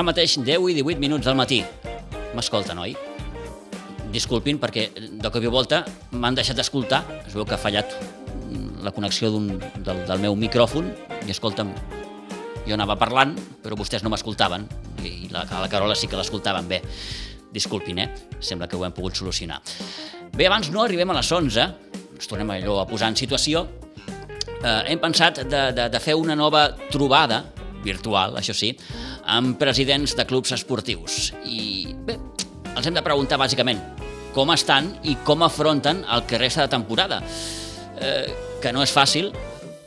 Ara mateix 10 i 18 minuts del matí. M'escolten, oi? Disculpin perquè de cop i volta m'han deixat d'escoltar. Es veu que ha fallat la connexió del, del meu micròfon i escolta'm, jo anava parlant, però vostès no m'escoltaven i la, la Carola sí que l'escoltaven bé. Disculpin, eh? Sembla que ho hem pogut solucionar. Bé, abans no arribem a les 11, ens tornem allò a posar en situació. Eh, hem pensat de, de, de fer una nova trobada, virtual, això sí, amb presidents de clubs esportius. I bé, els hem de preguntar bàsicament com estan i com afronten el que resta de temporada. Eh, que no és fàcil,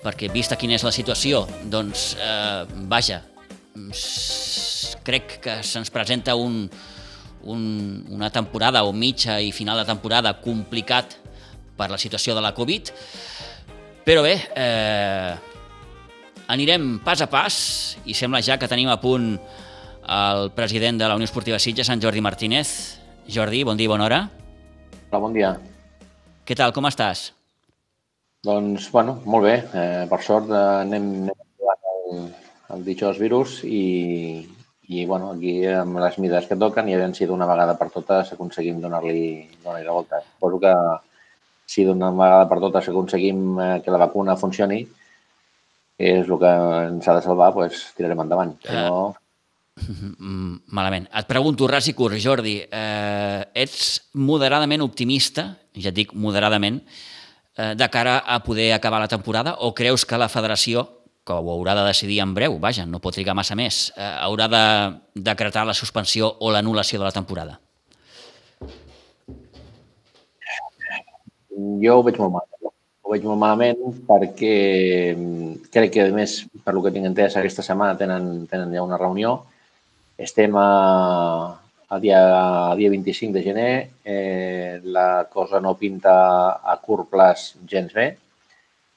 perquè vista quina és la situació, doncs, eh, vaja, crec que se'ns presenta un, un, una temporada o mitja i final de temporada complicat per la situació de la Covid, però bé, eh, anirem pas a pas i sembla ja que tenim a punt el president de la Unió Esportiva Sitges, en Jordi Martínez. Jordi, bon dia i bona hora. Hola, bon dia. Què tal, com estàs? Doncs, bueno, molt bé. Eh, per sort eh, anem, anem el, el ditxós virus i, i bueno, aquí amb les mides que toquen i havent sigut una vegada per totes aconseguim donar-li donar, la volta. Suposo que si d'una vegada per totes aconseguim eh, que la vacuna funcioni, és el que ens ha de salvar, doncs tirarem endavant. Si no... Mm, malament. Et pregunto, ras i curt, Jordi, eh, ets moderadament optimista, ja et dic moderadament, eh, de cara a poder acabar la temporada o creus que la federació, que ho haurà de decidir en breu, vaja, no pot trigar massa més, eh, haurà de decretar la suspensió o l'anul·lació de la temporada? Jo ho veig molt malament. Veig molt malament perquè mm, crec que, a més, per lo que tinc entès, aquesta setmana tenen, tenen ja una reunió. Estem a, el dia, el dia 25 de gener eh, la cosa no pinta a curt plaç gens bé.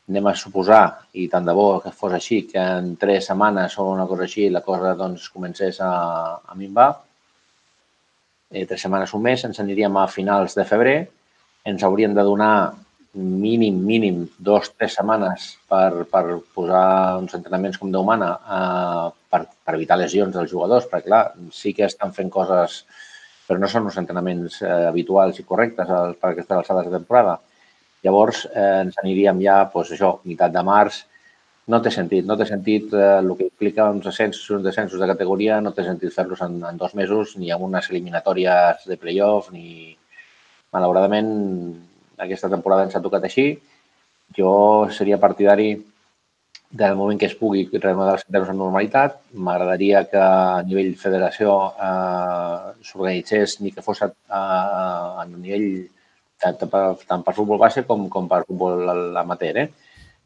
Anem a suposar, i tant de bo que fos així, que en tres setmanes o una cosa així la cosa doncs, comencés a, a minvar. Eh, tres setmanes un mes, ens aniríem a finals de febrer. Ens haurien de donar mínim, mínim, dos, tres setmanes per, per posar uns entrenaments com Déu mana eh, per, per evitar lesions dels jugadors, perquè clar, sí que estan fent coses, però no són uns entrenaments eh, habituals i correctes per aquestes alçades de temporada. Llavors eh, ens aniríem ja, doncs això, meitat de març, no té sentit, no té sentit eh, el que implica uns ascensos, uns descensos de categoria, no té sentit fer-los en, en dos mesos, ni amb unes eliminatòries de playoff, ni... Malauradament, aquesta temporada ens ha tocat així. Jo seria partidari del moment que es pugui reanudar els centres amb normalitat. M'agradaria que a nivell federació eh, s'organitzés ni que fos a, a, a nivell tant, tant per futbol base com, com per futbol amateur, eh?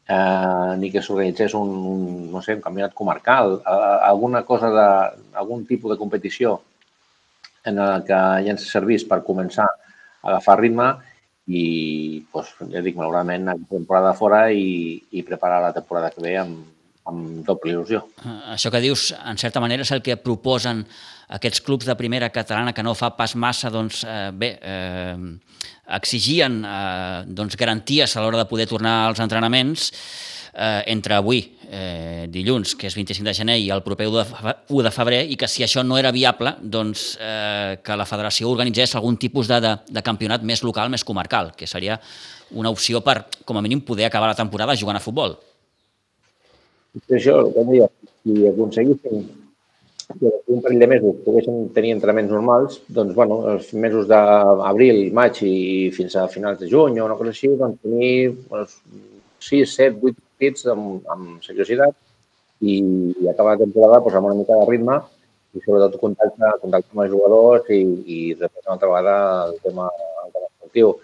eh ni que s'organitzés un, un, no sé, un campionat comarcal, alguna cosa de, algun tipus de competició en el que ja ens servís per començar a agafar ritme i doncs, ja dic, malauradament, la temporada fora i, i preparar la temporada que ve amb, amb doble il·lusió. Eh, això que dius, en certa manera, és el que proposen aquests clubs de primera catalana que no fa pas massa, doncs, eh, bé, eh, exigien eh, doncs, garanties a l'hora de poder tornar als entrenaments eh, entre avui, eh, dilluns, que és 25 de gener, i el proper 1 de, 1 de febrer, i que si això no era viable, doncs eh, que la federació organitzés algun tipus de, de, de campionat més local, més comarcal, que seria una opció per, com a mínim, poder acabar la temporada jugant a futbol. Això, com deia, si aconseguíssim que un parell de mesos poguessin tenir entrenaments normals, doncs, bueno, els mesos d'abril, maig i fins a finals de juny o una cosa així, doncs tenir doncs, 6, 7, 8 partits amb, amb seriositat i, i acabar la temporada doncs, amb una mica de ritme i sobretot contacte, contacte amb els jugadors i, i després una altra vegada el tema, el tema esportiu.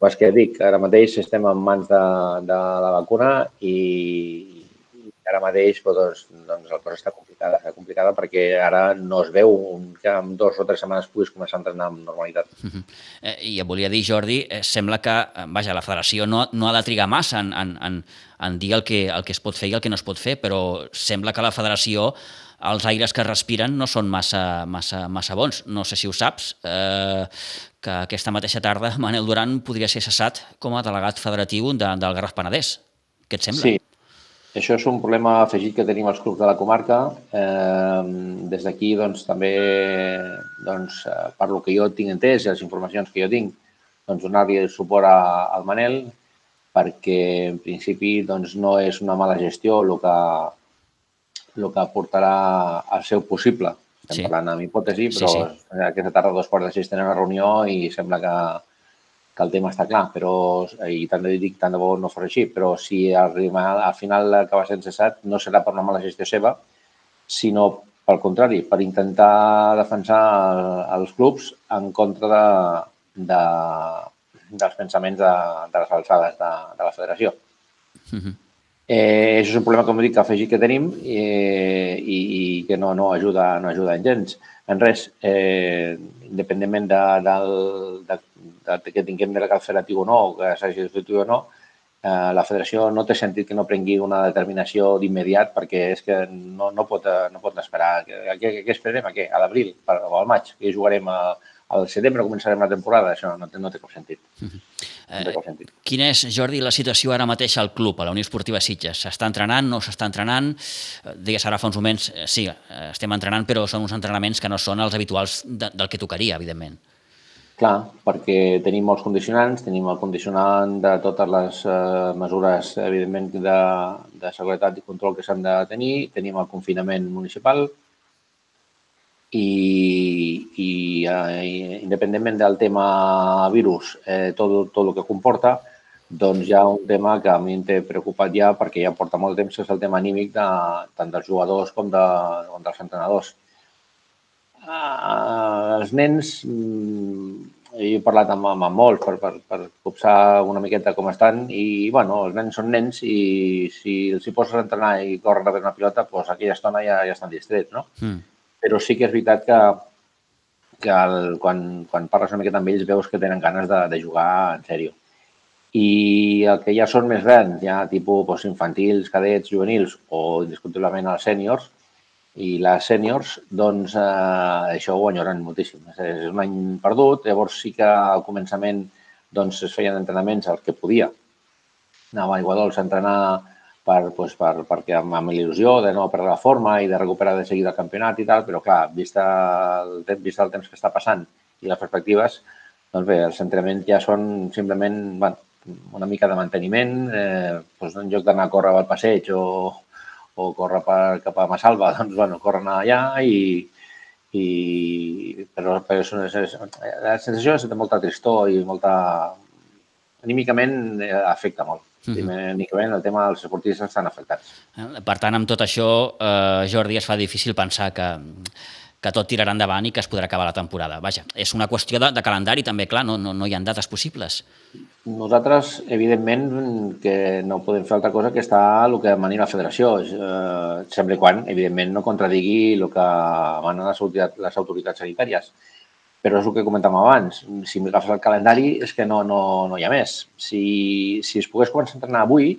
Pues que dic, ara mateix estem en mans de, de la vacuna i, ara mateix doncs, doncs la cosa està complicada, està complicada perquè ara no es veu que en dos o tres setmanes puguis començar a entrenar amb normalitat. Uh -huh. eh, I et volia dir, Jordi, eh, sembla que eh, vaja, la federació no, no ha de trigar massa en, en, en, en dir el que, el que es pot fer i el que no es pot fer, però sembla que la federació els aires que respiren no són massa, massa, massa bons. No sé si ho saps, eh, que aquesta mateixa tarda Manel Duran podria ser cessat com a delegat federatiu de, del Garraf Penedès. Què et sembla? Sí, Això és un problema afegit que tenim als clubs de la comarca. Eh, des d'aquí, doncs, també, doncs, eh, per lo que jo tinc entès i les informacions que jo tinc, doncs, donar-li suport a, al Manel perquè, en principi, doncs, no és una mala gestió el que, el que portarà al seu possible. Estem sí. parlant amb hipòtesi, però sí, sí. aquesta tarda a dos quarts de sis tenen una reunió i sembla que que el tema està clar, però, i tant de dic, tant de bo no fos així, però si arriba, al final acaba sent cessat, no serà per una mala gestió seva, sinó pel contrari, per intentar defensar els clubs en contra de, de, dels pensaments de, de les alçades de, de la federació. Uh -huh. eh, això és un problema, com dic, que afegit que tenim eh, i, i que no, no, ajuda, no ajuda en gens. En res, eh, independentment de, de, de, que tinguem delegat federatiu o no, que s'hagi fet o no, eh, la federació no té sentit que no prengui una determinació d'immediat perquè és que no, no, pot, no pot esperar. Què, què, esperem? A què? A l'abril o al maig? Que jugarem a, al setembre començarem la temporada? Això no, té, no té cap sentit. Uh -huh. no té cap sentit. Eh, quina és, Jordi, la situació ara mateix al club, a la Unió Esportiva Sitges? S'està entrenant, no s'està entrenant? Eh, digues ara fa uns moments, eh, sí, estem entrenant, però són uns entrenaments que no són els habituals de, del que tocaria, evidentment. Clar, perquè tenim molts condicionants, tenim el condicionant de totes les eh, mesures, evidentment, de, de seguretat i control que s'han de tenir, tenim el confinament municipal i, i eh, independentment del tema virus, eh, tot, tot el que comporta, doncs hi ha un tema que a mi em té preocupat ja perquè ja porta molt temps, que és el tema anímic de, tant dels jugadors com, de, com dels entrenadors Uh, els nens, mm, he parlat amb, amb, amb molts per, per, per copsar una miqueta com estan i, bueno, els nens són nens i si els hi poses a entrenar i corren a una pilota, doncs aquella estona ja, ja estan distrets, no? Mm. Però sí que és veritat que, que el, quan, quan parles una miqueta amb ells veus que tenen ganes de, de jugar en sèrio. I el que ja són més grans, ja tipus doncs, infantils, cadets, juvenils o indiscutiblement els sèniors, i les sèniors, doncs eh, això ho enyoren moltíssim. És, un any perdut, llavors sí que al començament doncs, es feien entrenaments el que podia. Anava a Iguadols a entrenar per, doncs, per, perquè amb il·lusió de no perdre la forma i de recuperar de seguida el campionat i tal, però clar, vista el, temps, vista el temps que està passant i les perspectives, doncs bé, els entrenaments ja són simplement bueno, una mica de manteniment, eh, doncs en lloc d'anar a córrer al passeig o, o córrer per, cap a Massalva, doncs, bueno, corren allà i, i però, però és, és, la sensació és de molta tristor i molta... Anímicament eh, afecta molt. Uh -huh. Anímicament el tema dels esportistes estan afectats. Per tant, amb tot això, eh, Jordi, es fa difícil pensar que, que tot tirarà endavant i que es podrà acabar la temporada. Vaja, és una qüestió de, de calendari també, clar, no, no, no hi ha dates possibles. Nosaltres, evidentment, que no podem fer altra cosa que estar el que mani la federació, eh, sempre quan, evidentment, no contradigui el que manen les, les autoritats sanitàries. Però és el que comentàvem abans. Si m'agafes el calendari és que no, no, no hi ha més. Si, si es pogués començar a entrenar avui,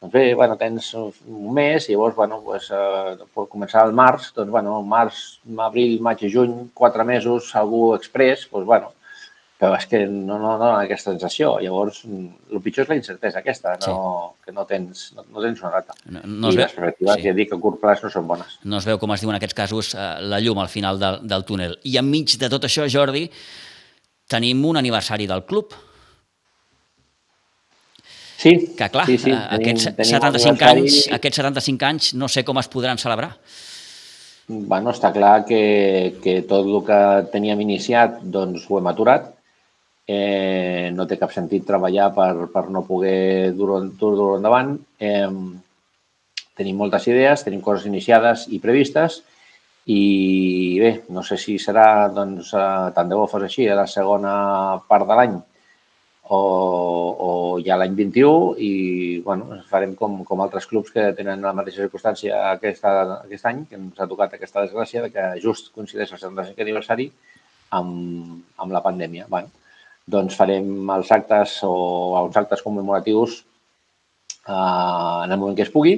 doncs bé, bueno, tens un mes i llavors, bueno, pues, eh, començar el març, doncs, bueno, març, abril, maig i juny, quatre mesos, algú express, doncs, bueno, però és que no, no, no aquesta sensació. Llavors, el pitjor és la incertesa aquesta, no, sí. que no tens, no, no tens una data. No, no I les perspectives, sí. ja dic, a curt plaç no són bones. No es veu, com es diu en aquests casos, eh, la llum al final del, del túnel. I enmig de tot això, Jordi, tenim un aniversari del club. Sí, que clar, sí, sí. Eh, aquests, tenim, tenim 75 anys, aquests 75 anys no sé com es podran celebrar. Bueno, està clar que, que tot el que teníem iniciat doncs, ho hem aturat eh, no té cap sentit treballar per, per no poder dur-ho dur endavant. Eh, tenim moltes idees, tenim coses iniciades i previstes i bé, no sé si serà doncs, eh, tant de bo fos així a la segona part de l'any o, o ja l'any 21 i bueno, farem com, com altres clubs que tenen la mateixa circumstància aquesta, aquest any, que ens ha tocat aquesta desgràcia de que just coincideix el 75 aniversari amb, amb la pandèmia. Bueno, doncs farem els actes o els actes commemoratius eh, en el moment que es pugui.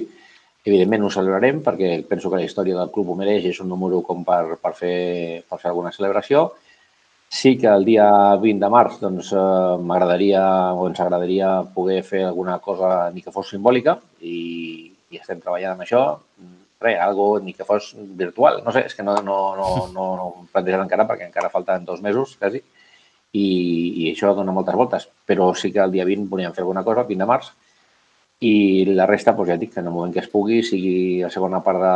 Evidentment ho celebrarem perquè penso que la història del club ho mereix és un número com per, per, fer, per fer alguna celebració. Sí que el dia 20 de març doncs, eh, m'agradaria o ens agradaria poder fer alguna cosa ni que fos simbòlica i, i estem treballant amb això, res, algo ni que fos virtual. No sé, és que no, no, no, no, no ho plantejat encara perquè encara falten dos mesos, quasi, i, i això dona moltes voltes. Però sí que el dia 20 volíem fer alguna cosa, el 20 de març, i la resta, doncs ja dic, que en el moment que es pugui, sigui la segona part de,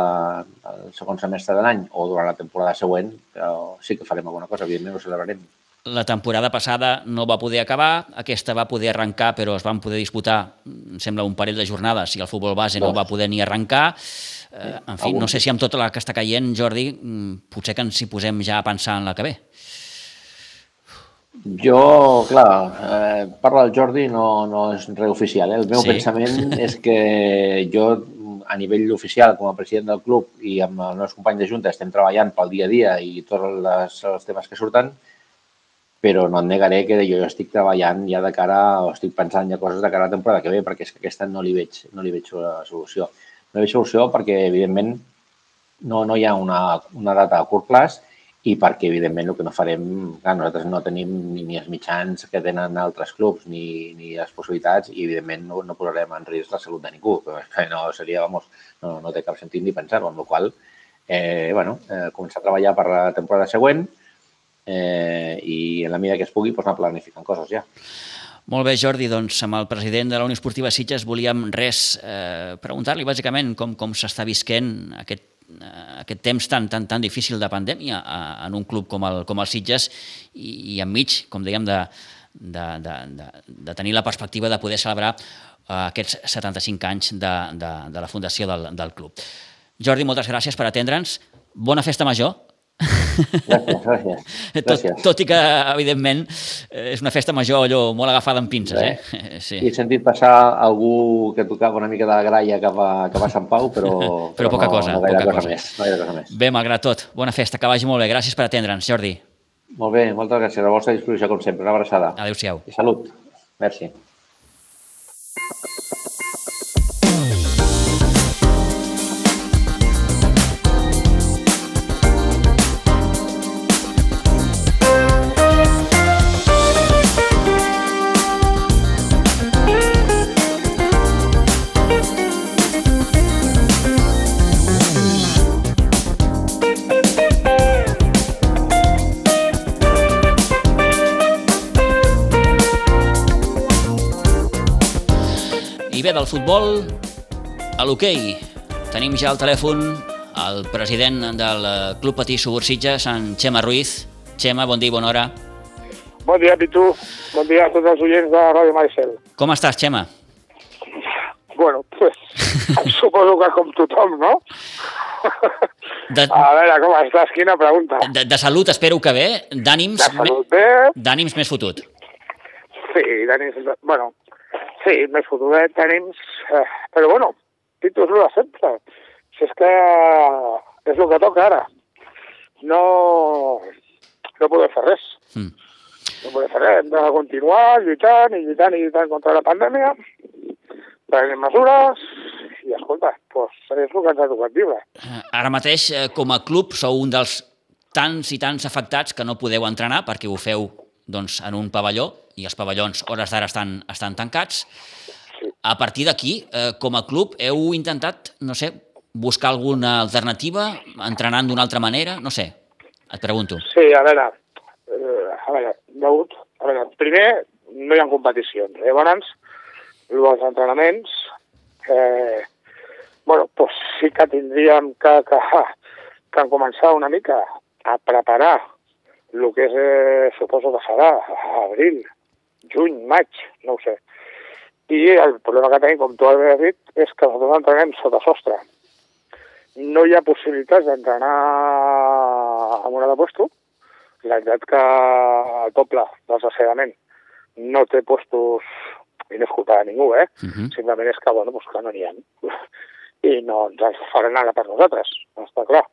del segon semestre de l'any o durant la temporada següent, però sí que farem alguna cosa, evidentment ho celebrarem. La temporada passada no va poder acabar, aquesta va poder arrencar, però es van poder disputar, em sembla, un parell de jornades i el futbol base no va poder ni arrencar. Eh, en fi, no sé si amb tota la que està caient, Jordi, mm, potser que ens hi posem ja a pensar en la que ve. Jo, clar, eh, parla del Jordi, no, no és res oficial. Eh? El meu sí. pensament és que jo, a nivell oficial, com a president del club i amb els meus companys de junta, estem treballant pel dia a dia i tots les, els temes que surten, però no et negaré que jo estic treballant ja de cara, o estic pensant ja coses de cara a la temporada que ve, perquè és que aquesta no li veig, no li veig la solució. No li veig solució perquè, evidentment, no, no hi ha una, una data a curt plaç i perquè, evidentment, el que no farem, clar, nosaltres no tenim ni, ni els mitjans que tenen altres clubs ni, ni les possibilitats i, evidentment, no, no posarem en risc la salut de ningú. No seria, vamos, no, no té cap sentit ni pensar-ho, amb la qual eh, bueno, eh, començar a treballar per la temporada següent, eh, i en la mida que es pugui doncs anar planificant coses ja. Molt bé, Jordi, doncs amb el president de la Unió Esportiva Sitges volíem res eh, preguntar-li bàsicament com, com s'està visquent aquest, aquest temps tan, tan, tan difícil de pandèmia a, en un club com el, com el Sitges i, i enmig, com dèiem, de, de, de, de, de tenir la perspectiva de poder celebrar eh, aquests 75 anys de, de, de la fundació del, del club. Jordi, moltes gràcies per atendre'ns. Bona festa major Gràcies, gràcies. Tot, tot i que, evidentment, és una festa major allò molt agafada amb pinces, eh? eh? Sí. He sentit passar algú que tocava una mica de la graia cap a, cap a Sant Pau, però, però, però poca no, cosa. No poca cosa, cosa. Més, no cosa més. Bé, malgrat tot, bona festa, que vagi molt bé. Gràcies per atendre'ns, Jordi. Molt bé, moltes gràcies. A la vostra disposició, com sempre. Una abraçada. Adéu-siau. I salut. Merci. Del futbol a l'hoquei. Tenim ja al telèfon el president del Club Patí Subursitges, en Xema Ruiz. Xema, bon dia i bona hora. Bon dia, Pitu. Bon dia a tots els oients de Ràdio Maricel. Com estàs, Xema? Bueno, pues, suposo que com tothom, no? De... A veure, com estàs? Quina pregunta. De, de salut espero que bé. D'ànims... De salut bé. D'ànims més fotut. Sí, d'ànims... Bueno, Sí, més fotudet tenim, eh, però bueno, el de sempre. Si és que és el que toca ara. No, no podem fer res. Mm. No podem fer res. Hem de continuar lluitant i lluitant i lluitant contra la pandèmia, prenent mesures i, escolta, doncs és el que ens ha tocat viure. Eh, ara mateix, eh, com a club, sou un dels tants i tants afectats que no podeu entrenar perquè ho feu doncs, en un pavelló i els pavellons hores d'ara estan, estan tancats. A partir d'aquí, eh, com a club, heu intentat, no sé, buscar alguna alternativa, entrenant d'una altra manera? No sé, et pregunto. Sí, a veure, eh, a veure, degut, a veure, primer, no hi ha competicions. Llavors, els entrenaments, eh, bueno, pues sí que tindríem que, que, que començar una mica a preparar el que és, eh, suposo que serà abril, juny, maig, no ho sé. I el problema que tenim, com tu has dit, és que nosaltres entrenem sota sostre. No hi ha possibilitats d'entrenar amb una de puesto. La veritat que el poble desgraciadament no té postos i no és culpa de ningú, eh? Uh -huh. Simplement és que, bueno, pues que no n'hi ha. I no ens faran ara per nosaltres, està clar.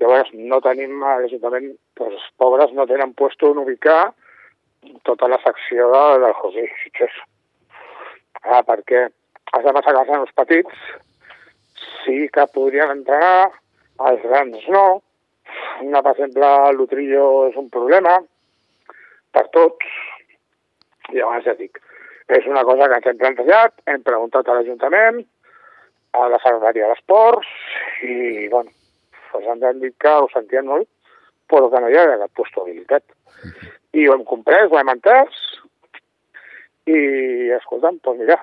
Llavors, no tenim, l'Ajuntament, doncs, els pobres no tenen puesto on ubicar tota la secció de, del hockey fitxers. Ah, perquè has de passar els petits, sí que podrien entrenar, els grans no. Una, per exemple, l'Utrillo és un problema per tots. I llavors ja dic, és una cosa que ens hem plantejat, hem preguntat a l'Ajuntament, a la Secretaria d'Esports i, bueno, ens han que ho sentien molt, però que no hi havia cap possibilitat. I ho hem comprès, ho hem entès, i, escolta'm, doncs mira,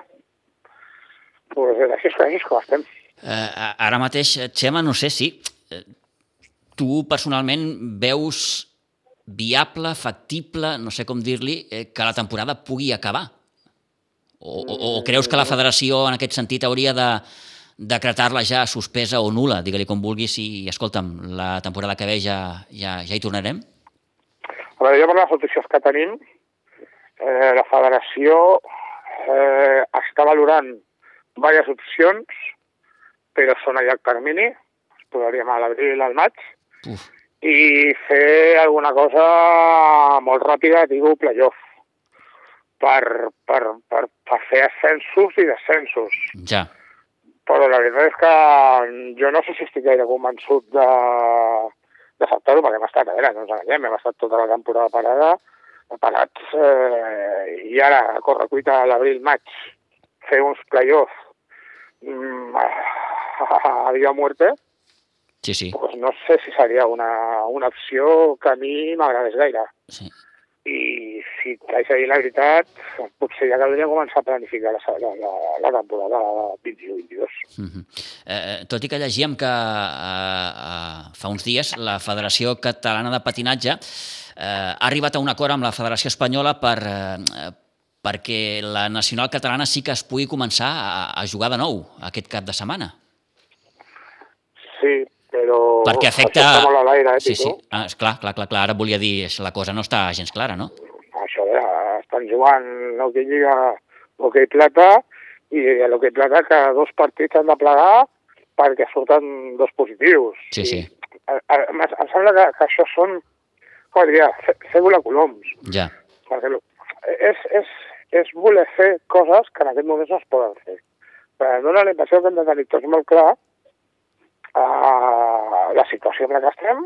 pues així, així com estem. Eh, ara mateix, Xema, no sé si eh, tu personalment veus viable, factible, no sé com dir-li, eh, que la temporada pugui acabar? O, o, o creus que la federació en aquest sentit hauria de decretar-la ja suspesa o nula, digue-li com vulguis, i escolta'm, la temporada que ve ja, ja, ja hi tornarem? A veure, jo per les notícies que tenim, eh, la federació eh, està valorant diverses opcions, però són a llarg termini, es podríem a l'abril, al maig, Uf. i fer alguna cosa molt ràpida, digo, playoff, per, per, per, per fer ascensos i descensos. Ja. Però la veritat és que jo no sé si estic gaire convençut de, de saltar-ho, perquè hem estat, a veure, no ens enganyem, hem estat tota la temporada parada, parats, eh, i ara, a córrer cuita a l'abril-maig, fer uns play-offs mm, a, a vida o muerte, Sí, sí. pues no sé si seria una, una opció que a mi m'agradés gaire. sí. I si t'haig de dir la veritat, potser ja caldria començar a planificar la, la, la, la temporada 21-22. Uh -huh. eh, tot i que llegíem que eh, eh, fa uns dies la Federació Catalana de Patinatge eh, ha arribat a un acord amb la Federació Espanyola per, eh, perquè la nacional catalana sí que es pugui començar a, a jugar de nou aquest cap de setmana. Sí. Perquè afecta... Això està molt a l'aire, eh, sí, sí. Ah, esclar, clar, clar, clar. Ara volia dir, la cosa no està gens clara, no? Això, eh, estan jugant l'Hockey Lliga, l'Hockey Plata, i a l'Hockey Plata cada dos partits han de plegar perquè surten dos positius. Sí, sí. I, a, a, em, em sembla que, que això són, com diria, volar coloms. Ja. Perquè és, és, és voler fer coses que en aquest moment no es poden fer. Però em dóna la impressió que hem de tenir tots molt clar uh, la situació en la que estem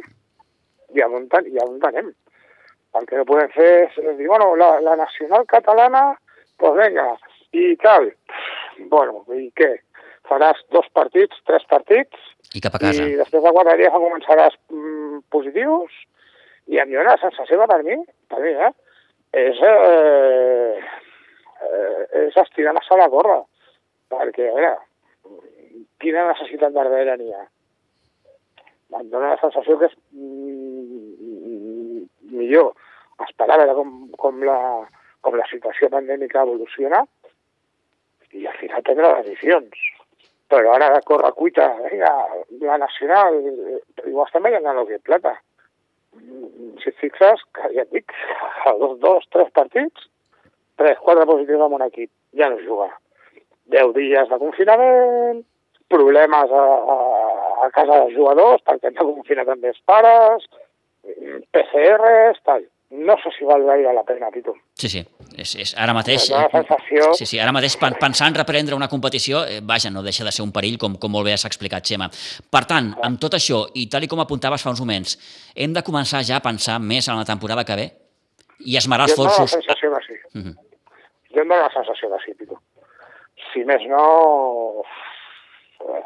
i on, i on anem. El que no podem fer és, dir, bueno, la, la nacional catalana, pues venga, i tal. Bueno, i què? Faràs dos partits, tres partits, I cap a casa. i després de quatre dies començaràs mm, positius i em dóna la sensació per mi, per mi, eh, és, eh, eh, és estirar massa la corda. Perquè, a veure, quina necessitat darrere n'hi ha? Em dóna la sensació que és mm, millor esperar a veure com, com, la, com la situació pandèmica evoluciona i al final prendre decisions. Però ara de córrer cuita, vinga, la nacional, ho estem veient a l'Hockey Plata. Mm, Si et fixes, que ja et dic, a dos, dos, tres partits, tres, quatre positius en un equip, ja no juga. Deu dies de confinament, problemes a, a, a casa dels jugadors perquè han de confinar també els pares, PCRs, tal. No sé si val gaire la pena, Pitu. Sí, sí. És, és, ara mateix... La sensació- Sí, sí, ara mateix pen- pensar en reprendre una competició, eh, vaja, no deixa de ser un perill, com, com molt bé has explicat, Xema. Per tant, amb tot això, i tal i com apuntaves fa uns moments, hem de començar ja a pensar més en la temporada que ve? I esmerar els Jo em dóna la forços... sensació que sí. Mhm. Jo em la sensació que sí, Pitu. Si més no... eh,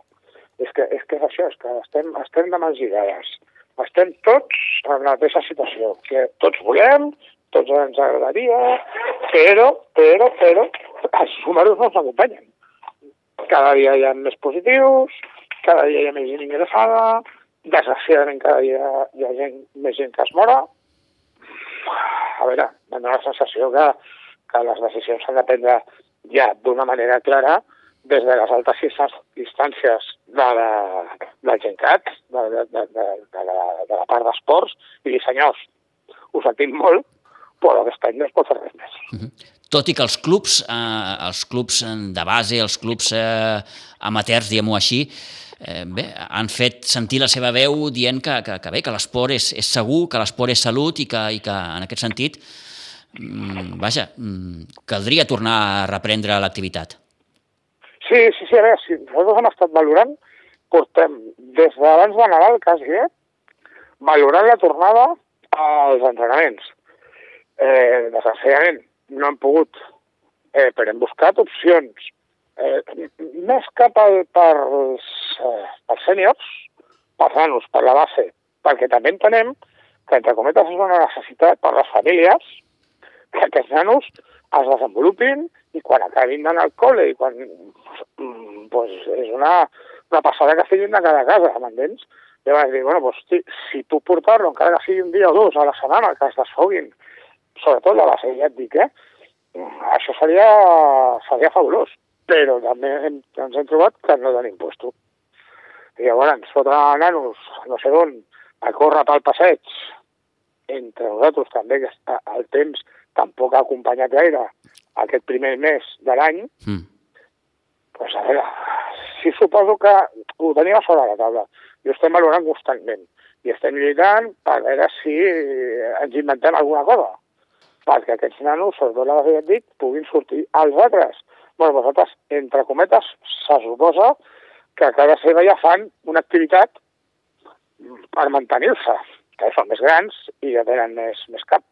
És que, és que és això, és que estem, estem de mans lligades. Estem tots en la mateixa situació, que tots volem, tots ens agradaria, però, però, però, els números no ens acompanyen. Cada dia hi ha més positius, cada dia hi ha més gent ingressada, desgraciadament cada dia hi ha gent, més gent que es mora, a veure, em dóna la sensació que, que les decisions s'han de prendre ja d'una manera clara des de les altes instàncies de la, del GenCat, de, de, de, de, de, la, de la part d'esports, i dir, senyors, ho sentim molt, però aquest any no es pot fer res més. Tot i que els clubs, eh, els clubs de base, els clubs eh, amateurs, diguem-ho així, eh, bé, han fet sentir la seva veu dient que, que, que bé, que l'esport és, és segur, que l'esport és salut i que, i que en aquest sentit, mm, vaja, mm, caldria tornar a reprendre l'activitat. Sí, sí, sí, a veure, si nosaltres hem estat valorant, portem des d'abans de Nadal, quasi, eh, valorant la tornada als entrenaments. Eh, desgraciadament, no hem pogut, eh, però hem buscat opcions eh, més cap al, pels, eh, pels sèniors, pels nanos, per la base, perquè també entenem que, entre cometes, és una necessitat per les famílies que aquests nanos es desenvolupin i quan acabin d'anar al col·le i quan... mm, pues, és una, una passada que estiguin de cada casa, m'entens? Vaig dir, bueno, pues, si, si tu portar-lo, encara que sigui un dia o dos a la setmana, que es desfoguin, sobretot la base, ja et dic, eh? Això seria, seria fabulós, però també hem, ens hem trobat que no tenim puesto. I llavors, fotre nanos, no sé on, a córrer pel passeig, entre nosaltres també, que el temps tampoc ha acompanyat gaire aquest primer mes de l'any, Mm. Pues a veure, sí suposo que ho tenim a sobre la taula i ho estem valorant constantment i estem lluitant per veure si ens inventem alguna cosa perquè aquests nanos, sobretot la base ja dic, puguin sortir als altres. bueno, vosaltres, entre cometes, se suposa que a seva ja fan una activitat per mantenir-se, que són més grans i ja tenen més, més cap.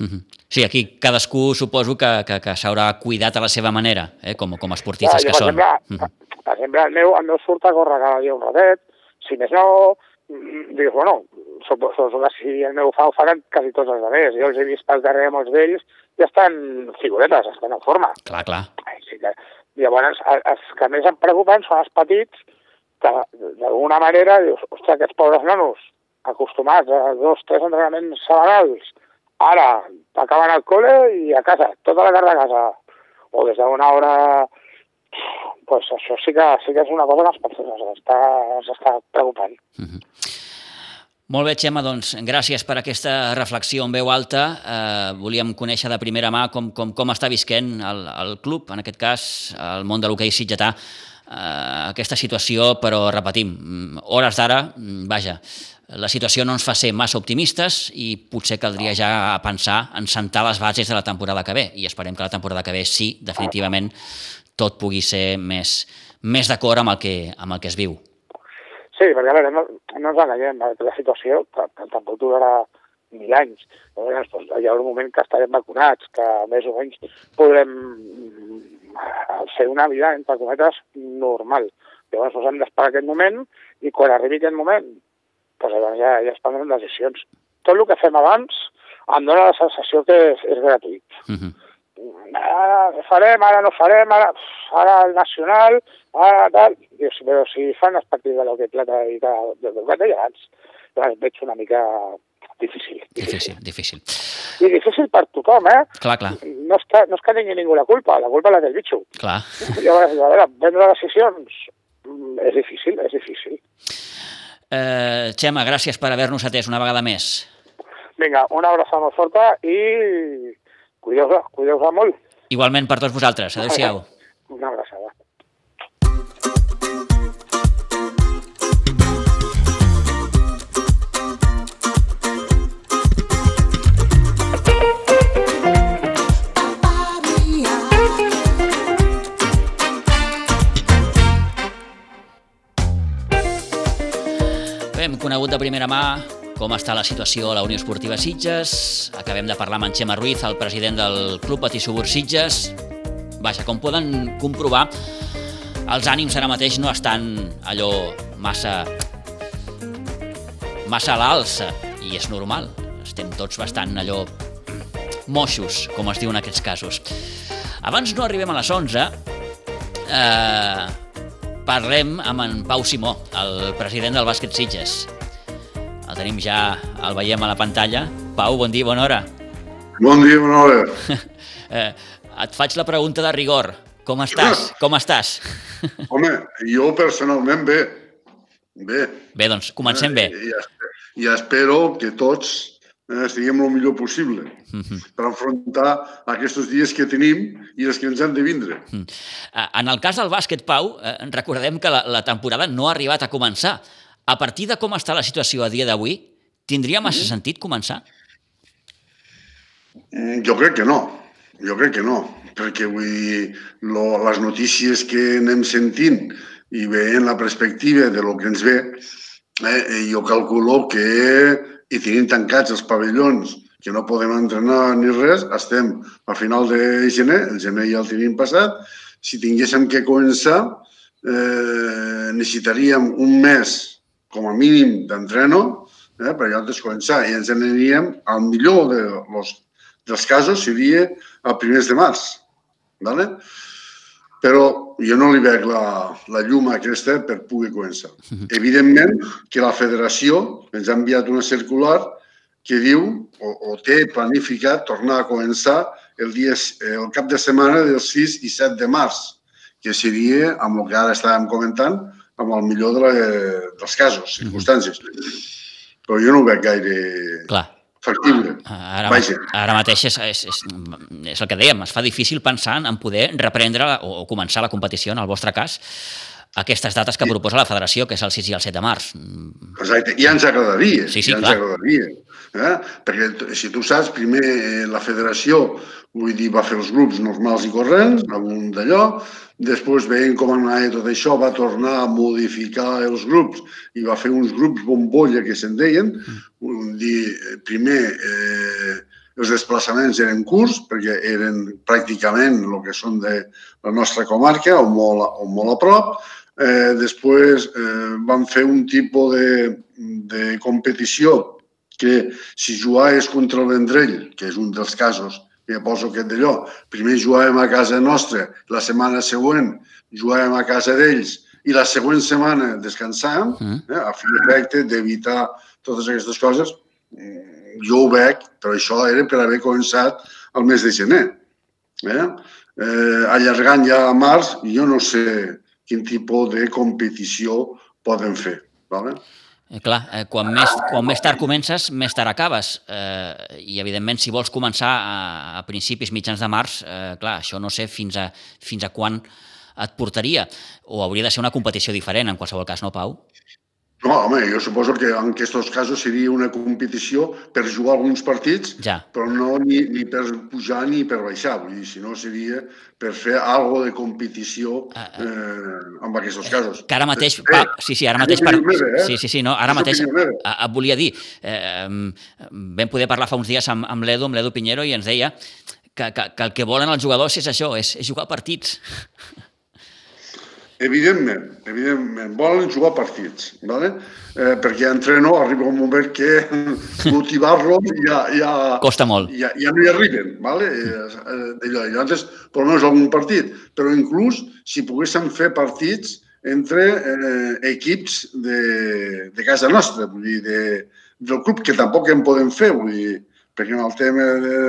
Mhm. Sí, aquí cadascú suposo que, que, que s'haurà cuidat a la seva manera, eh? com, com esportistes jo, que per són. Exemple, Mhm. per exemple, el meu, el meu surt a córrer cada dia un ratet, si més no, mm, dius, bueno, suposo que si el meu fa ho faran quasi tots els altres. Jo els he vist pel carrer molts d'ells i estan figuretes, estan en forma. Clar, clar. Sí que... Llavors, el- els que més em preocupen són els petits que, d'alguna manera, dius, ostres, aquests pobres nanos, acostumats a dos, tres entrenaments setmanals, ara acaben al col·le i a casa, tota la tarda a casa, o des d'una hora... Pues això sí que, sí que és una cosa que ens, ens, està, ens està preocupant. Molt bé, Xema, doncs gràcies per aquesta reflexió en veu alta. Eh, volíem conèixer de primera mà com, com, com està visquent el, el club, en aquest cas el món de l'hoquei sitgetà, eh, aquesta situació, però repetim, mm, hores d'ara, mm, vaja, la situació no ens fa ser massa optimistes i potser caldria ja pensar en sentar les bases de la temporada que ve i esperem que la temporada que ve sí, definitivament, tot pugui ser més, més d'acord amb, el que, amb el que es viu. Sí, perquè a veure, no, no ens enganyem, la situació tampoc durarà mil anys. Llavors, doncs, hi ha un moment que estarem vacunats, que més o menys podrem mm, fer una vida, entre cometes, normal. Llavors doncs, hem d'esperar aquest moment i quan arribi aquest moment doncs, llavors ja, ja es prendran decisions. Tot el que fem abans em dóna la sensació que és, és gratuït. Uh -huh. ara farem, ara no farem, ara, ara el nacional, ara tal... Dius, però si fan els partits de l'Hockey Plata i de, de, de, de abans, doncs veig una mica difícil, Difícil, difícil. I difícil per tothom, eh? Clar, clar, No és que, no és que tingui ningú la culpa, la culpa la té el bitxo. clar. Llavors, a veure, prendre decisions mm, és difícil, és difícil. Eh, Xema, gràcies per haver-nos atès una vegada més. Vinga, una abraçada molt forta i cuideu-vos, cuideu-vos molt. Igualment per tots vosaltres. Adéu-siau. Una abraçada. Conegut de primera mà com està la situació a la Unió Esportiva Sitges. Acabem de parlar amb en Xema Ruiz, el president del Club Patí Subur Sitges. Vaja, com poden comprovar, els ànims ara mateix no estan allò massa massa a l'alça, i és normal. Estem tots bastant allò moixos, com es diu en aquests casos. Abans no arribem a les 11, eh, parlem amb en Pau Simó, el president del bàsquet Sitges. El tenim ja, el veiem a la pantalla. Pau, bon dia, bona hora. Bon dia, bona hora. Eh, et faig la pregunta de rigor. Com estàs? Com estàs? Home, jo personalment bé. Bé. Bé, doncs comencem bé. I, i espero que tots eh, estiguem el millor possible Mhm. per enfrontar aquests dies que tenim i els que ens han de vindre. Eh, En el cas del bàsquet, Pau, eh, recordem que la, la temporada no ha arribat a començar. A partir de com està la situació a dia d'avui, tindria massa sentit començar? Mm, Jo crec que no, jo crec que no, perquè vull dir, lo, les notícies que anem sentint i veient la perspectiva de lo que ens ve, eh, eh, jo calculo que i tenint tancats els pavellons que no podem entrenar ni res, estem a final de gener, el gener ja el tenim passat, si tinguéssim que començar, eh, necessitaríem un mes com a mínim d'entreno eh, per llavors començar i ens aniríem al millor de los, dels casos seria a primers de març. ¿vale? Però jo no li veig la, la llum aquesta per poder començar. Evidentment que la federació ens ha enviat una circular que diu o, o té planificat tornar a començar el, dia, el cap de setmana del 6 i 7 de març, que seria, amb el que ara estàvem comentant, amb el millor de la, dels casos, circumstàncies. Uh -huh. Però jo no ho veig gaire Clar. Factible. Ara, Vaja. ara mateix és, és, és, és el que dèiem, es fa difícil pensar en poder reprendre o, o començar la competició, en el vostre cas, aquestes dates que proposa la federació, que és el 6 i el 7 de març. Exacte, ja ens agradaria. Sí, sí, ja clar. ens agradaria. Eh? Perquè, si tu saps, primer eh, la federació vull dir, va fer els grups normals i corrents, amb un d'allò, després veient com anava tot això, va tornar a modificar els grups i va fer uns grups bombolla que se'n deien. Mm. Dir, primer, eh, els desplaçaments eren curts, perquè eren pràcticament el que són de la nostra comarca, o molt, o molt a prop. Eh, després eh, van fer un tipus de, de competició que si jugaves contra el Vendrell, que és un dels casos que poso aquest d'allò, primer jugàvem a casa nostra, la setmana següent jugàvem a casa d'ells i la següent setmana descansàvem, mm. eh, a fi d'efecte d'evitar totes aquestes coses, jo ho veig, però això era per haver començat el mes de gener. Eh? Eh, allargant ja a març, jo no sé quin tipus de competició poden fer. Vale? Eh, clar, eh, quan, més, quan més tard comences, més tard acabes. Eh, I, evidentment, si vols començar a, a principis, mitjans de març, eh, clar, això no sé fins a, fins a quan et portaria. O hauria de ser una competició diferent, en qualsevol cas, no, Pau? No, home, jo suposo que en aquests casos seria una competició per jugar alguns partits, ja. però no ni, ni per pujar ni per baixar. Vull dir, si no seria per fer algo de competició eh, amb aquests casos. Que ara mateix, eh, pa, sí, sí, ara mateix... Per, meva, eh? Sí, sí, sí, no, ara és mateix et volia dir, eh, vam poder parlar fa uns dies amb, amb l'Edu, amb l'Edu Pinheiro, i ens deia que, que, que el que volen els jugadors és això, és, és jugar partits. Evidentment, evidentment, volen jugar partits, ¿vale? eh, perquè entreno arriba un moment que motivar-los ja, ja, Costa molt. Ja, ja no hi arriben, ¿vale? Eh, llavors, per almenys algun partit, però inclús si poguéssim fer partits entre eh, equips de, de casa nostra, vull dir, de, del club, que tampoc en podem fer, vull dir, perquè en el tema de,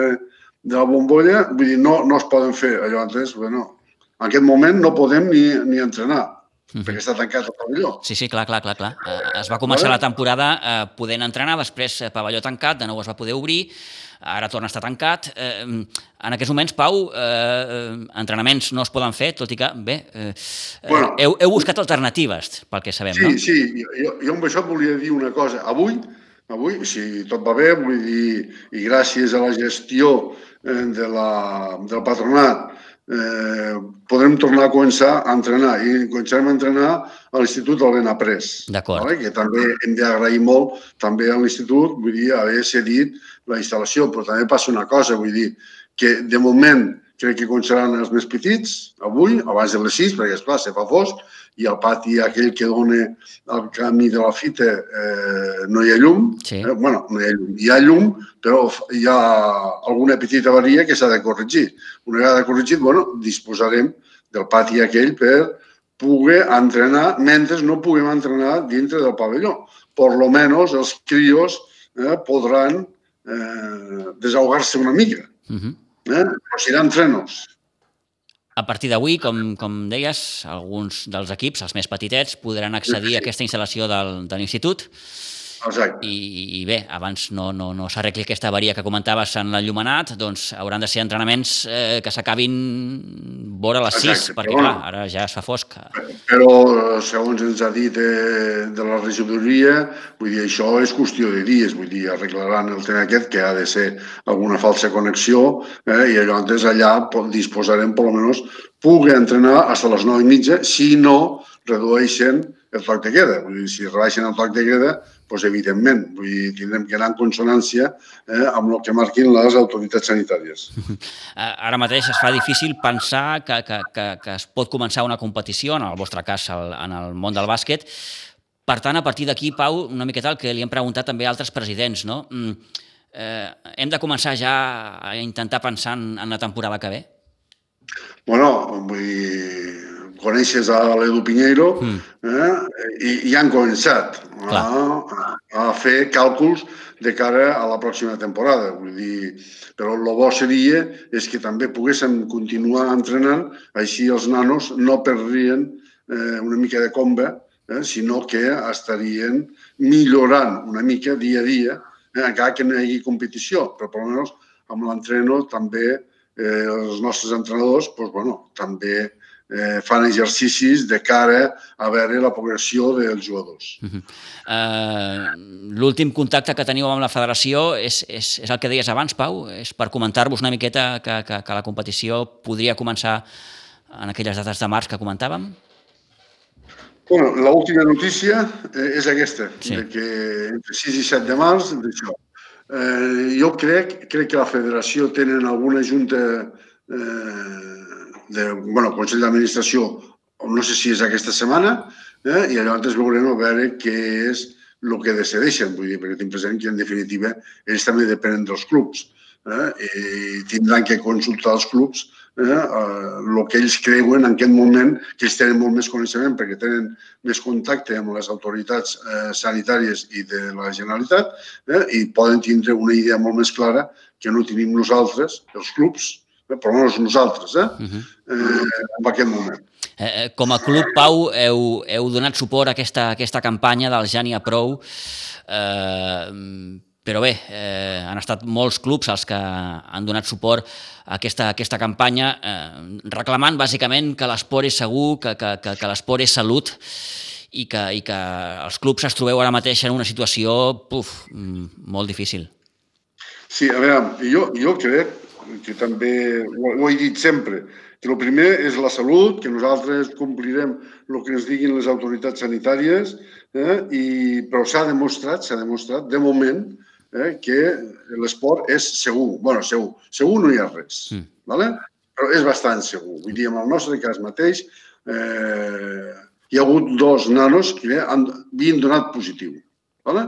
de la bombolla, vull dir, no, no es poden fer. Llavors, bueno, en aquest moment no podem ni, ni entrenar, mm -hmm. perquè està tancat el pavelló. Sí, sí, clar, clar, clar. clar. Eh, es va començar vale. la temporada eh, podent entrenar, després eh, pavelló tancat, de nou es va poder obrir, ara torna a estar tancat. Eh, en aquests moments, Pau, eh, entrenaments no es poden fer, tot i que, bé, eh, bueno, heu, heu buscat alternatives, pel que sabem, sí, no? Sí, sí, jo, jo amb això volia dir una cosa. Avui, avui, si tot va bé, vull dir, i gràcies a la gestió eh, de la, del patronat, eh, podrem tornar a començar a entrenar i començarem a entrenar a l'Institut del Benaprés. D'acord. Vale? Que també hem d'agrair molt també a l'Institut, vull dir, haver cedit la instal·lació, però també passa una cosa, vull dir, que de moment crec que començaran els més petits, avui, abans de les 6, perquè, esclar, se fa fosc, i al pati aquell que dona el camí de la fita eh, no hi ha llum. Sí. Eh, bueno, no hi ha llum. Hi ha llum, però hi ha alguna petita avaria que s'ha de corregir. Una vegada corregit, bueno, disposarem del pati aquell per poder entrenar mentre no puguem entrenar dintre del pavelló. Por lo menos els crios eh, podran eh, desahogar-se una mica. Uh -huh. eh? Però seran entrenos. A partir d'avui, com, com deies, alguns dels equips, els més petitets, podran accedir a aquesta instal·lació del, de l'institut. Exacte. I, I bé, abans no, no, no s'arregli aquesta avaria que comentaves en l'enllumenat, doncs hauran de ser entrenaments eh, que s'acabin vora les 6, perquè clar, ara ja es fa fosc. Però, segons ens ha dit eh, de la regidoria, vull dir, això és qüestió de dies, vull dir, arreglaran el tema aquest, que ha de ser alguna falsa connexió, eh, i llavors allà disposarem, per almenys, pugui entrenar fins a les 9 i mitja, si no redueixen el toc de queda. Vull dir, si rebaixen el toc de queda, doncs evidentment, vull dir, tindrem que anar en consonància eh, amb el que marquin les autoritats sanitàries. Ara mateix es fa difícil pensar que, que, que, que es pot començar una competició, en el vostre cas, en el món del bàsquet. Per tant, a partir d'aquí, Pau, una miqueta el que li hem preguntat també a altres presidents, no? Mm, eh, hem de començar ja a intentar pensar en, en la temporada que ve? Bueno, vull dir, coneixes a l'Edu Pinheiro mm. eh, i, i han començat a, a fer càlculs de cara a la pròxima temporada. Vull dir, però el bo seria és que també poguéssim continuar entrenant, així els nanos no perdrien eh, una mica de comba, eh, sinó que estarien millorant una mica dia a dia, eh, encara que no hi hagi competició, però per almenys amb l'entreno també eh, els nostres entrenadors pues, bueno, també eh, fan exercicis de cara a veure la progressió dels jugadors. Uh -huh. uh, L'últim contacte que teniu amb la federació és, és, és el que deies abans, Pau? És per comentar-vos una miqueta que, que, que la competició podria començar en aquelles dates de març que comentàvem? Bueno, l'última notícia eh, és aquesta, sí. de que entre 6 i 7 de març, d'això. Eh, jo crec, crec que la federació tenen alguna junta eh, de, bueno, Consell d'Administració, no sé si és aquesta setmana, eh, i llavors veurem a veure què és el que decideixen, vull dir, perquè tinc present que en definitiva ells també depenen dels clubs eh, i tindran que consultar els clubs eh, el que ells creuen en aquest moment, que ells tenen molt més coneixement perquè tenen més contacte amb les autoritats eh, sanitàries i de la Generalitat eh, i poden tindre una idea molt més clara que no tenim nosaltres, els clubs, per almenys nosaltres, eh? Uh -huh. eh, en aquest moment. Eh, eh, com a club, Pau, heu, heu donat suport a aquesta, a aquesta campanya del Jania Prou, eh, però bé, eh, han estat molts clubs els que han donat suport a aquesta, a aquesta campanya, eh, reclamant bàsicament que l'esport és segur, que, que, que, que l'esport és salut, i que, i que els clubs es trobeu ara mateix en una situació puf, molt difícil. Sí, a veure, jo, jo crec que també ho, ho he dit sempre, que el primer és la salut, que nosaltres complirem el que ens diguin les autoritats sanitàries, eh? I, però s'ha demostrat, s'ha demostrat, de moment, eh, que l'esport és segur. bueno, segur. Segur no hi ha res, mm. ¿vale? però és bastant segur. Vull dir, en el nostre cas mateix, eh, hi ha hagut dos nanos que han, havien donat positiu. ¿vale?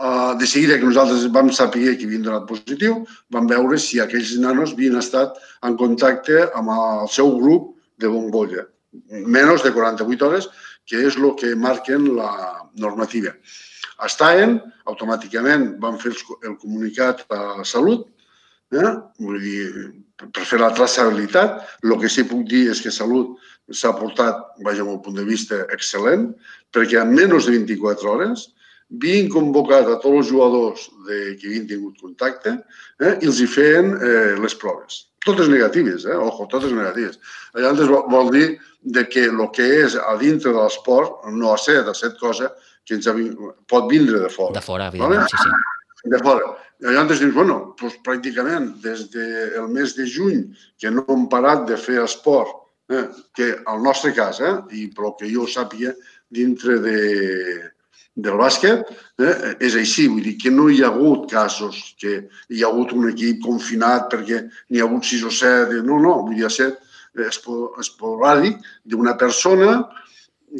Uh, de seguida que nosaltres vam saber que havien donat positiu, vam veure si aquells nanos havien estat en contacte amb el seu grup de bombolla. Menys de 48 hores, que és el que marquen la normativa. Estaven, automàticament van fer el comunicat a Salut, eh? vull dir, per fer la traçabilitat. El que sí puc dir és que Salut s'ha portat, vaja, un punt de vista excel·lent, perquè en menys de 24 hores havien convocat a tots els jugadors de, que havien tingut contacte eh, i els hi feien eh, les proves. Totes negatives, eh? ojo, totes negatives. Llavors vol, vol dir de que el que és a dintre de l'esport no ha set, ha set cosa que ens ha, pot vindre de fora. De fora, evidentment, vale? sí, sí. De fora. Llavors dius, bueno, doncs pràcticament des del mes de juny que no hem parat de fer esport, eh, que al nostre cas, eh, i però que jo sàpiga, dintre de, del bàsquet eh, és així, vull dir que no hi ha hagut casos que hi ha hagut un equip confinat perquè n'hi ha hagut sis o set, no, no, vull dir, set esporàdic d'una persona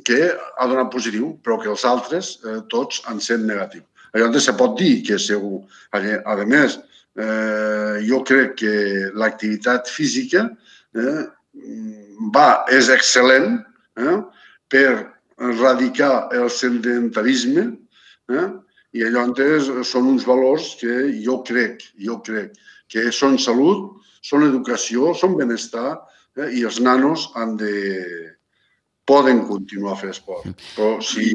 que ha donat positiu, però que els altres eh, tots han sent negatius. Llavors se pot dir que segur. A més, eh, jo crec que l'activitat física eh, va, és excel·lent eh, per erradicar el sedentarisme eh? i llavors són uns valors que jo crec, jo crec que són salut, són educació, són benestar eh? i els nanos han de, poden continuar a fer esport. Però si,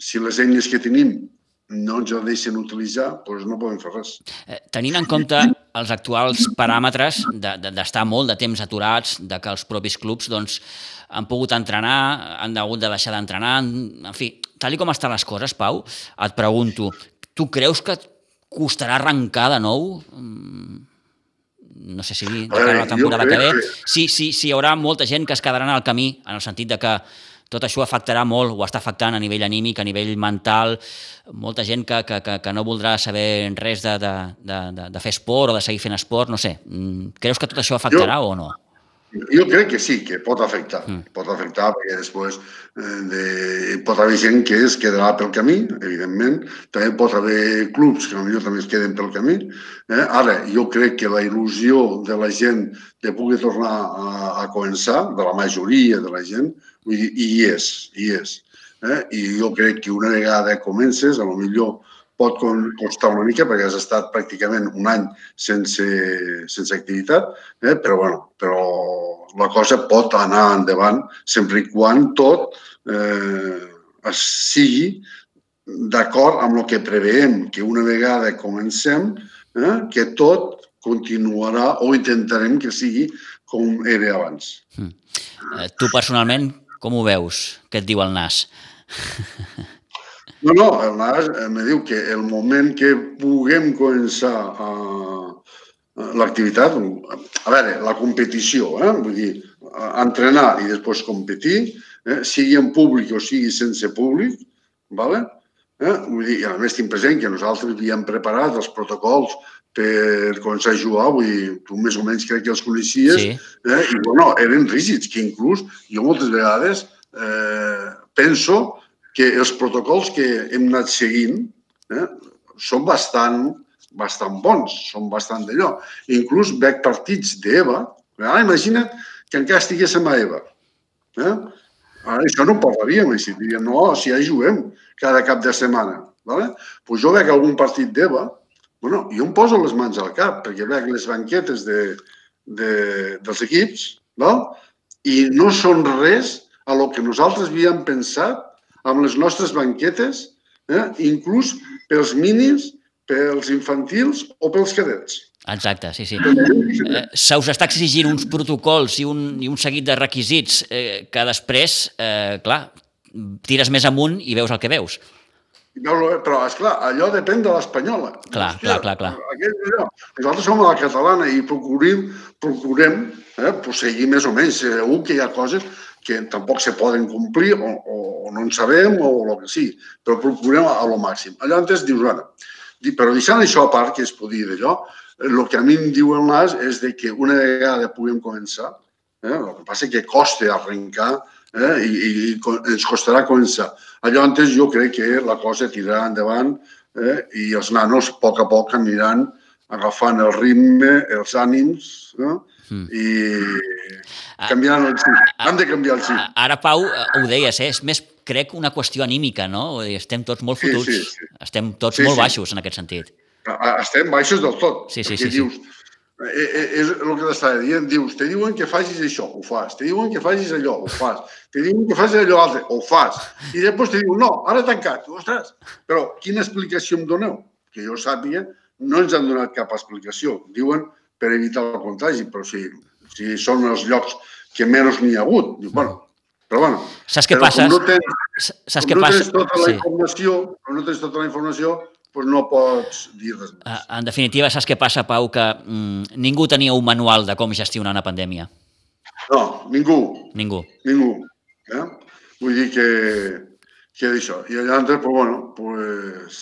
si les eines que tenim no ens el deixen utilitzar, doncs no poden fer res. Eh, tenint en compte els actuals paràmetres d'estar de, de, molt de temps aturats, de que els propis clubs doncs, han pogut entrenar, han hagut de deixar d'entrenar, en fi, tal com estan les coses, Pau, et pregunto, tu creus que costarà arrencar de nou? Mm, no sé si de cara a la temporada que ve, sí, sí, sí, hi haurà molta gent que es quedarà en el camí, en el sentit de que tot això afectarà molt, o està afectant a nivell anímic, a nivell mental, molta gent que, que, que, que no voldrà saber res de, de, de, de, fer esport o de seguir fent esport, no sé. Mm, creus que tot això afectarà jo, o no? Jo crec que sí, que pot afectar. Mm. Pot afectar perquè després eh, de, pot haver gent que es quedarà pel camí, evidentment. També pot haver clubs que potser també es queden pel camí. Eh? Ara, jo crec que la il·lusió de la gent de poder tornar a, a començar, de la majoria de la gent, vull dir, hi és, hi és. Eh? I jo crec que una vegada comences, a lo millor pot costar una mica perquè has estat pràcticament un any sense, sense activitat, eh? però, bueno, però la cosa pot anar endavant sempre i quan tot eh, sigui d'acord amb el que preveiem, que una vegada comencem, eh, que tot continuarà o intentarem que sigui com era abans. Mm. Eh, tu personalment, com ho veus? Què et diu el nas? No, no, el NAS me diu que el moment que puguem començar a, a l'activitat, a veure, la competició, eh? vull dir, entrenar i després competir, eh? sigui en públic o sigui sense públic, ¿vale? eh? vull dir, a més tinc present que nosaltres havíem preparat els protocols per començar a jugar, vull dir, tu més o menys crec que els coneixies, sí. eh? i bueno, eren rígids, que inclús jo moltes vegades eh, penso que els protocols que hem anat seguint eh, són bastant, bastant bons, són bastant d'allò. Inclús veig partits d'EVA. Ara imagina't que encara estiguéssim a EVA. Eh? Ara això no parlaríem així. Diríem, no, si ja juguem cada cap de setmana. Vale? Pues jo veig algun partit d'EVA, bueno, jo em poso les mans al cap, perquè veig les banquetes de, de, dels equips, val? i no són res a lo que nosaltres havíem pensat amb les nostres banquetes, eh? inclús pels mínims, pels infantils o pels cadets. Exacte, sí, sí. Eh, se us està exigint uns protocols i un, i un seguit de requisits eh, que després, eh, clar, tires més amunt i veus el que veus. Però, és clar, allò depèn de l'espanyola. Clar, Hòstia, clar, clar, clar. allò. Nosaltres som a la catalana i procurem, procurem eh, seguir més o menys. Segur que hi ha coses que tampoc se poden complir o, o no en sabem o el que sigui, però procurem a, lo màxim. Allò antes dius, bueno, però deixant això a part, que es podia d'allò, el que a mi em diu el és de que una vegada puguem començar, eh, el que passa que costa arrencar eh, i, i ens costarà començar. Allò antes jo crec que la cosa tirarà endavant eh, i els nanos a poc a poc aniran agafant el ritme, els ànims eh, mm. i Canviant el sí. Han de canviar el sí. Ara, Pau, ho deies, eh? és més, crec, una qüestió anímica, no? Estem tots molt fotuts. Sí, sí, sí. Estem tots sí, molt sí. baixos en aquest sentit. Estem baixos del tot. Sí, sí, sí. Dius, sí. Eh, eh, és el que t'estava dient, dius, te diuen que facis això, ho fas, te diuen que facis allò, ho fas, te diuen que facis allò altre, ho fas, i després te diuen, no, ara tancat, ostres, però quina explicació em doneu? Que jo sàpiga, no ens han donat cap explicació, diuen per evitar el contagi, però si si són els llocs que menys n'hi ha hagut. Diu, bueno, però bueno. Saps què passa? no tens, Saps què no passa? tens tota la sí. informació, com no tens tota la informació, doncs no pots dir res més. Ah, en definitiva, saps què passa, Pau? Que mm, ningú tenia un manual de com gestionar una pandèmia. No, ningú. Ningú. Ningú. Eh? Vull dir que, que això. I allà, doncs, bueno, pues,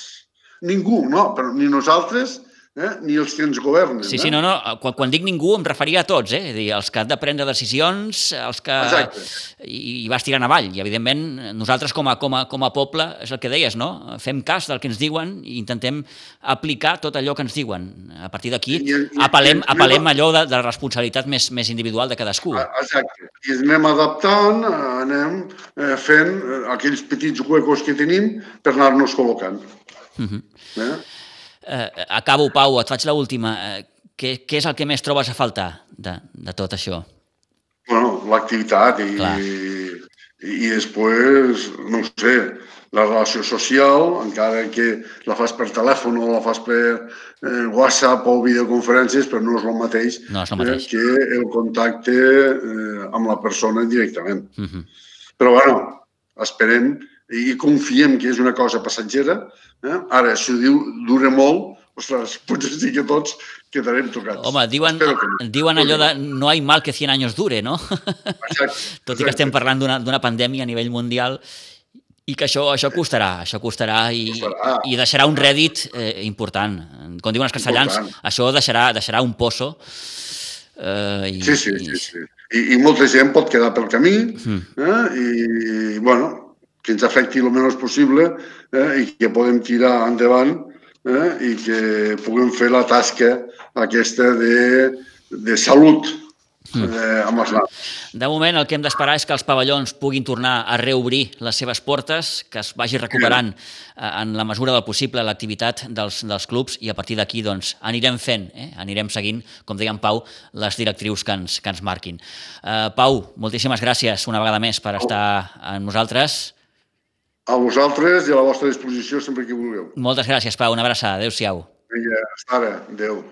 ningú, no? Però ni nosaltres eh? ni els que ens governen. Sí, sí, no, no. Quan, quan dic ningú em referia a tots, eh? dir, els que han de prendre decisions, els que... Exacte. I, i vas tirant avall. I, evidentment, nosaltres com a, com, a, com a poble, és el que deies, no? Fem cas del que ens diuen i intentem aplicar tot allò que ens diuen. A partir d'aquí, apel·lem, apel·lem allò de, de la responsabilitat més, més individual de cadascú. Exacte. I anem adaptant, anem eh, fent eh, aquells petits huecos que tenim per anar-nos col·locant. Uh mhm. -huh. eh? Eh, acabo, Pau, et faig l'última. Eh, què, què és el que més trobes a faltar de, de tot això? Bueno, l'activitat i, i, i després, no sé, la relació social, encara que la fas per telèfon o la fas per eh, WhatsApp o videoconferències, però no és el mateix, no és el mateix. Eh, que el contacte eh, amb la persona directament. Uh mhm. -huh. Però, bueno, esperem i confiem que és una cosa passatgera. Eh? Ara, si ho diu dura molt, ostres, potser sí que tots quedarem tocats. Home, diuen, que no. diuen allò de no hi mal que 100 anys dure, no? Exacte, Tot i que estem parlant d'una d'una pandèmia a nivell mundial i que això, això costarà, això costarà i, Costarà. i deixarà un rèdit eh, important. Com diuen els castellans, Important. això deixarà, deixarà un pozo. Eh, i, Sí, sí, i- sí, sí. I, I molta gent pot quedar pel camí Mm. eh? i, bueno, que ens afecti el menys possible eh? i que podem tirar endavant eh? i que puguem fer la tasca aquesta de, de salut eh, amb els nanos. De moment, el que hem d'esperar és que els pavellons puguin tornar a reobrir les seves portes, que es vagi recuperant eh, en la mesura del possible l'activitat dels, dels clubs i a partir d'aquí doncs, anirem fent, eh? anirem seguint, com deia en Pau, les directrius que ens, que ens marquin. Uh, Pau, moltíssimes gràcies una vegada més per estar amb nosaltres. A vosaltres i a la vostra disposició sempre que vulgueu. Moltes gràcies, Pau. Una abraçada. Adéu-siau. Vinga, hasta ara. Adéu.